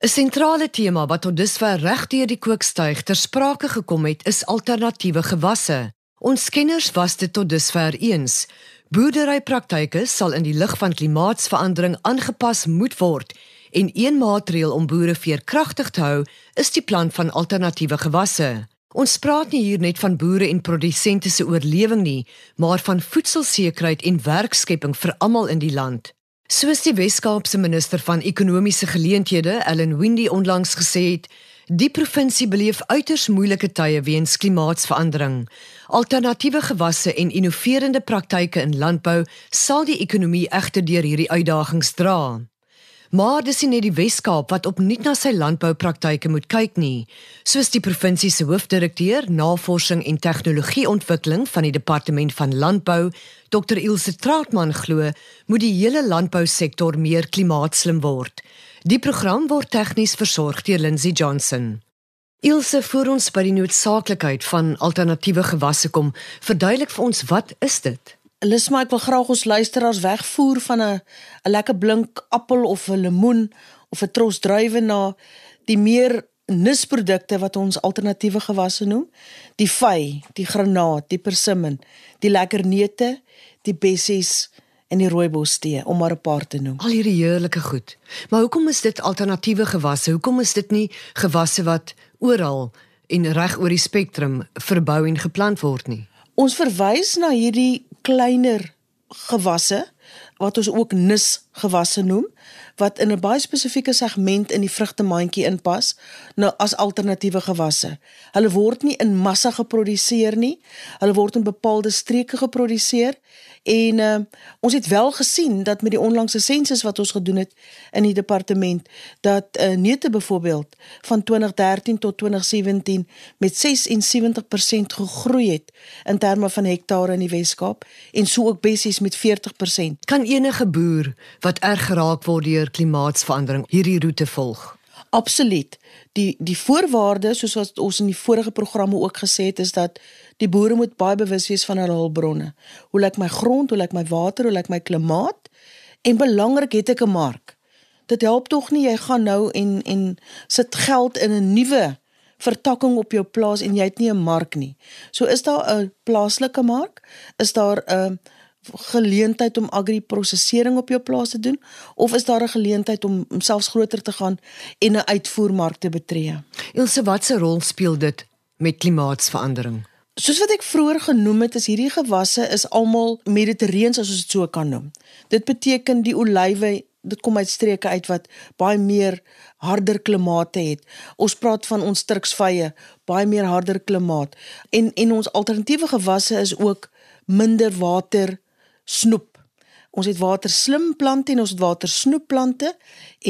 'n Sentrale tema wat tot dusver regdeur die kookstuig ter sprake gekom het, is alternatiewe gewasse. Ons kenners was dit tot dusver eens. Boerderypraktyke sal in die lig van klimaatsverandering aangepas moet word en een maatreel om boere veerkragtig te hou, is die plant van alternatiewe gewasse. Ons praat nie hier net van boere en produsente se oorlewing nie, maar van voedselsekerheid en werkskepping vir almal in die land. Soos die Wes-Kaapse minister van ekonomiese geleenthede, Ellen Windy onlangs gesê het, die provinsie beleef uiters moeilike tye weens klimaatsverandering. Alternatiewe gewasse en innoverende praktyke in landbou sal die ekonomie egter deur hierdie uitdagings dra. Maar dis nie net die Wes-Kaap wat opnuut na sy landboupraktyke moet kyk nie. Soos die provinsie se hoofdirekteur Navorsing en Tegnologieontwikkeling van die Departement van Landbou, Dr Ilse Trautmann glo, moet die hele landbousektor meer klimaatslim word. Die program word tegnies versorg deur Lindsey Johnson. Ilse voor ons by die noodsaaklikheid van alternatiewe gewasse kom, verduidelik vir ons wat is dit? Lisma, ek wil graag ons luisteraars wegvoer van 'n 'n lekker blink appel of 'n lemoen of 'n tros druiwe na die meer nisprodukte wat ons alternatiewe gewasse noem. Die vy, die granaat, die persimmon, die lekker neute, die bessies en die rooibos tee om maar 'n paar te noem. Al hierdie heerlike goed. Maar hoekom is dit alternatiewe gewasse? Hoekom is dit nie gewasse wat oral en reg oor die spektrum verbou en geplant word nie? Ons verwys na hierdie kleiner gewasse wat ons ook nis gewasse noem wat in 'n baie spesifieke segment in die vrugtemandjie inpas nou as alternatiewe gewasse. Hulle word nie in massa geproduseer nie. Hulle word in bepaalde streke geproduseer En uh, ons het wel gesien dat met die onlangse sensus wat ons gedoen het in die departement dat uh, neute byvoorbeeld van 2013 tot 2017 met 76% gegroei het in terme van hektare in die Wes-Kaap en so ook bessies met 40%. Kan enige boer wat erg geraak word deur klimaatsverandering hierdie roete volg? Absoluut. Die die voorwaarde soos wat ons in die vorige programme ook gesê het is dat die boere moet baie bewus wees van hulle hulpbronne. Hoe lyk my grond, hoe lyk my water, hoe lyk my klimaat? En belangrik het ek 'n mark. Dit help tog nie jy gaan nou en en sit geld in 'n nuwe vertakking op jou plaas en jy het nie 'n mark nie. So is daar 'n plaaslike mark? Is daar 'n geleentheid om agri-prosesering op jou plaas te doen of is daar 'n geleentheid om selfs groter te gaan en 'n uitvoermark te betree? Ilse, watse rol speel dit met klimaatsverandering? Soos wat ek vroeër genoem het, is hierdie gewasse is almal mediterreens as ons dit so kan noem. Dit beteken die olywe dit kom uit streke uit wat baie meer harder klimate het. Ons praat van ons Turksvye, baie meer harder klimaat. En en ons alternatiewe gewasse is ook minder water snoep. Ons het waterslim plante en ons het watersnoep plante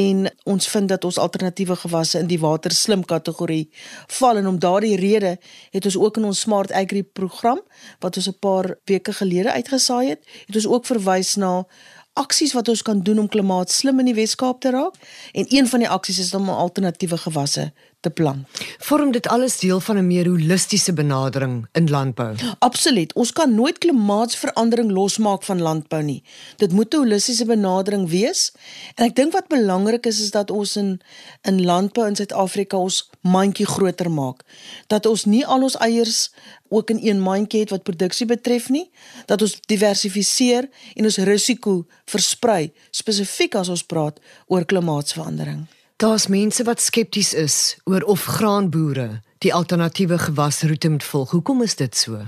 en ons vind dat ons alternatiewe gewasse in die waterslim kategorie val en om daardie rede het ons ook in ons Smart Agri program wat ons 'n paar weke gelede uitgesaai het, het ons ook verwys na aksies wat ons kan doen om klimaatslim in die Wes-Kaap te raak en een van die aksies is om alternatiewe gewasse te plant. Vorm dit alles deel van 'n meer holistiese benadering in landbou? Absoluut. Ons kan nooit klimaatsverandering losmaak van landbou nie. Dit moet 'n holistiese benadering wees. En ek dink wat belangrik is is dat ons in in landbou in Suid-Afrika ons mandjie groter maak. Dat ons nie al ons eiers ook in een mandjie het wat produksie betref nie, dat ons diversifiseer en ons risiko versprei spesifiek as ons praat oor klimaatsverandering. Daar's mense wat skepties is oor of graanboere die alternatiewe gewasroete moet volg. Hoekom is dit so?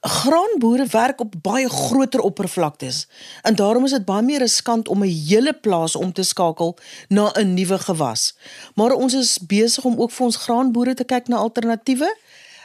Graanboere werk op baie groter oppervlaktes en daarom is dit baie meer riskant om 'n hele plaas om te skakel na 'n nuwe gewas. Maar ons is besig om ook vir ons graanboere te kyk na alternatiewe.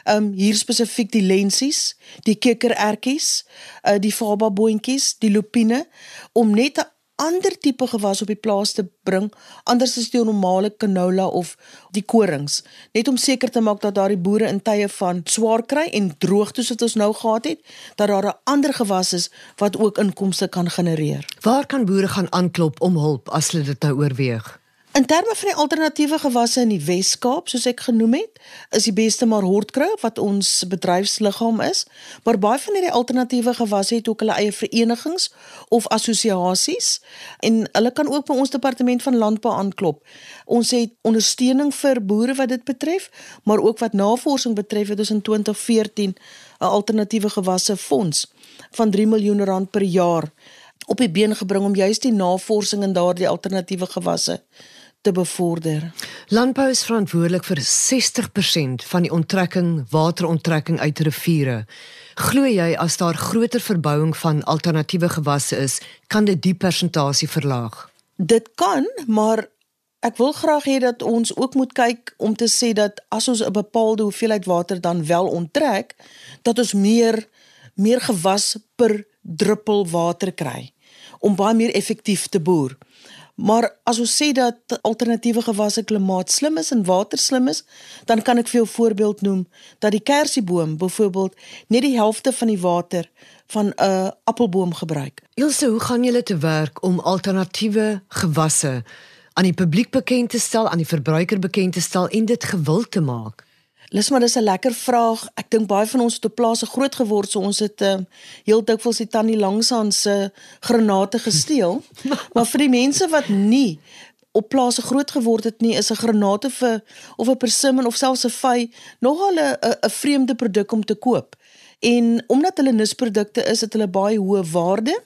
Um hier spesifiek die lensies, die kikkerertjies, uh die faba boontjies, die lupine om net 'n ander tipe gewas op die plaas te bring anders as die normale canola of die korings net om seker te maak dat daardie boere in tye van swaar kry en droogtes wat ons nou gehad het dat daar 'n ander gewas is wat ook inkomste kan genereer. Waar kan boere gaan aanklop om hulp as hulle dit nou oorweeg? In terme van die alternatiewe gewasse in die Wes-Kaap, soos ek genoem het, is die beste maar hortkrou wat ons bedryfsliggaam is, maar baie van hierdie alternatiewe gewasse het ook hulle eie verenigings of assosiasies en hulle kan ook by ons departement van landbou aanklop. Ons het ondersteuning vir boere wat dit betref, maar ook wat navorsing betref het ons in 2014 'n alternatiewe gewasse fonds van 3 miljoen rand per jaar op die been gebring om juist die navorsing in daardie alternatiewe gewasse te bevorder. Landbou is verantwoordelik vir 60% van die onttrekking, wateronttrekking uit riviere. Glo jy as daar groter verbouing van alternatiewe gewasse is, kan dit die persentasie verlaag? Dit kan, maar ek wil graag hê dat ons ook moet kyk om te sê dat as ons 'n bepaalde hoeveelheid water dan wel onttrek, dat ons meer meer gewas per druppel water kry om baie meer effektief te boer. Maar as ons sê dat alternatiewe gewasse klimaatslim is en waterslim is, dan kan ek vir jou voorbeeld noem dat die kersieboom byvoorbeeld net die helfte van die water van 'n appelboom gebruik. Ilse, hoe gaan julle te werk om alternatiewe gewasse aan die publiek bekend te stel, aan die verbruiker bekend te stel en dit gewild te maak? Lis maar dis 'n lekker vraag. Ek dink baie van ons het op plase groot geword, so ons het uh, heel dikwels die tannie langsaan se granate gesteel. maar vir die mense wat nie op plase groot geword het nie, is 'n granate vir of 'n persimmon of selfs 'n vy nogal 'n 'n vreemde produk om te koop. En omdat hulle nisprodukte is, het hulle baie hoë waarde.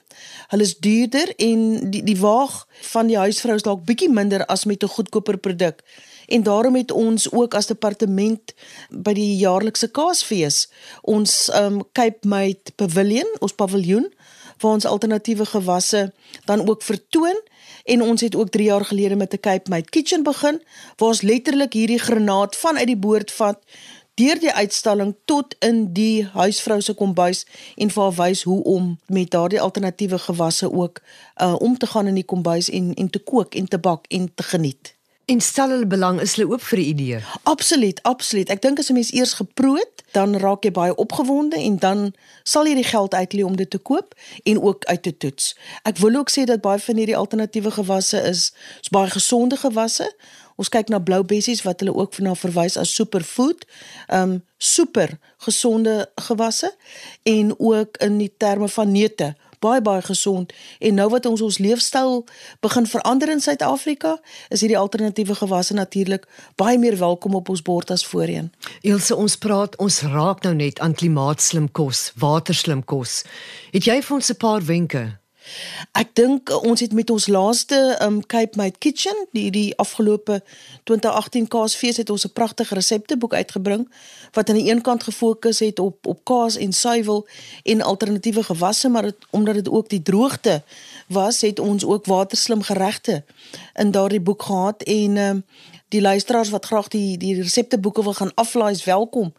Hulle is duurder en die die waag van die huisvrou is dalk bietjie minder as met 'n goedkoper produk. En daarom het ons ook as departement by die jaarlikse kaasfees ons um Cape Made Pavilion, ons paviljoen waar ons alternatiewe gewasse dan ook vertoon en ons het ook 3 jaar gelede met 'n Cape Made Kitchen begin waar ons letterlik hierdie granaat vanuit die boord vat deur die uitstalling tot in die huisvrou se kombuis en vir haar wys hoe om met daardie alternatiewe gewasse ook uh, om te gaan in die kombuis en en te kook en te bak en te geniet. En stel hulle belang is hulle oop vir die idee. Absoluut, absoluut. Ek dink as 'n mens eers geproe het, dan raak jy baie opgewonde en dan sal jy die geld uitlei om dit te koop en ook uit te toets. Ek wil ook sê dat baie van hierdie alternatiewe gewasse is, is baie gesonde gewasse. Ons kyk na blou bessies wat hulle ook na verwys as superfood. Um super gesonde gewasse en ook in die terme van neute baie baie gesond en nou wat ons ons leefstyl begin verander in Suid-Afrika, is hierdie alternatiewe gewasse natuurlik baie meer welkom op ons bord as voorheen. Ilse, ons praat ons raak nou net aan klimaatslim kos, waterslim kos. Het jy vir ons 'n paar wenke? Ek dink uh, ons het met ons laaste um Cape Made Kitchen, die die afgelope 2018 kaasfees het ons 'n pragtige resepteboek uitgebring wat aan die een kant gefokus het op op kaas en suiwel en alternatiewe gewasse, maar het, omdat dit ook die droogte was, het ons ook waterslim geregte in daardie boek gehad. En um die luisteraars wat graag die die resepteboeke wil gaan aflaai is welkom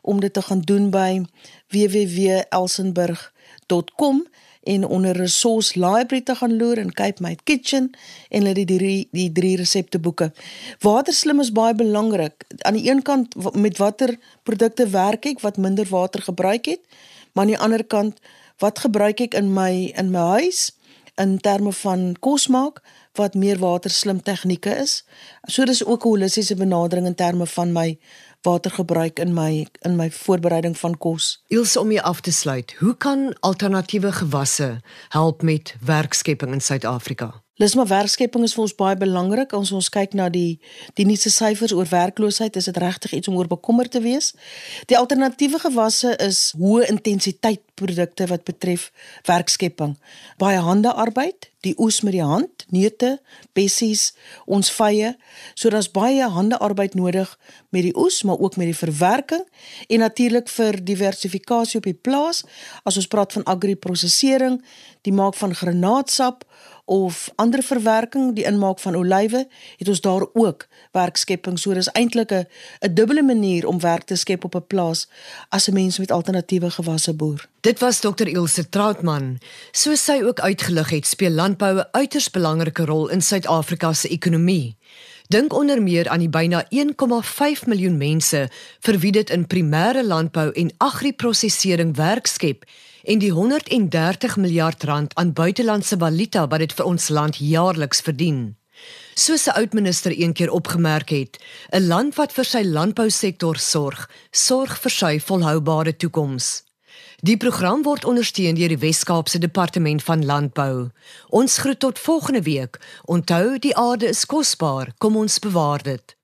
om dit te gaan doen by www.elsenburg.com en onder resource library te gaan loer in Cape Made Kitchen en hulle die drie die drie resepteboeke. Waterslim is baie belangrik. Aan die een kant met watter produkte werk ek wat minder water gebruik het, maar aan die ander kant wat gebruik ek in my in my huis in terme van kos maak wat meer waterslim tegnieke is. So dis ook 'n holistiese benadering in terme van my watergebruik in my in my voorbereiding van kos. Ilse om jy af te sluit, hoe kan alternatiewe gewasse help met werkskepping in Suid-Afrika? Lisma werkskepping is vir ons baie belangrik. As ons kyk na die die nuutste syfers oor werkloosheid, is dit regtig iets om oor bekommerd te wees. Die alternatiewe gewasse is hoë intensiteit produkte wat betref werkskepping. Baie handearbeid, die oes met die hand, neute, bessies, ons vye. So daar's baie handearbeid nodig met die oes, maar ook met die verwerking en natuurlik vir diversifikasie op die plaas. As ons praat van agri-prosesering, die maak van granaatsap of ander verwerking, die inmaak van olywe, het ons daar ook werkskepping. So dis eintlik 'n 'n dubbele manier om werk te skep op 'n plaas as 'n mens met alternatiewe gewasse boer. Dit was Dr. Ilse Trautman. Soos sy ook uitgelig het, speel landbou 'n uiters belangrike rol in Suid-Afrika se ekonomie. Dink onder meer aan die byna 1,5 miljoen mense vir wie dit in primêre landbou en agri-prosesering werk skep en die 130 miljard rand aan buitelandse valuta wat dit vir ons land jaarliks verdien. Soos 'n oud-minister eendag opgemerk het, 'n land wat vir sy landbousektor sorg, sorg vir sy volhoubare toekoms. Die program word ondersteun deur die Wes-Kaapse Departement van Landbou. Ons groet tot volgende week. Onthou, die aarde is kosbaar. Kom ons bewaar dit.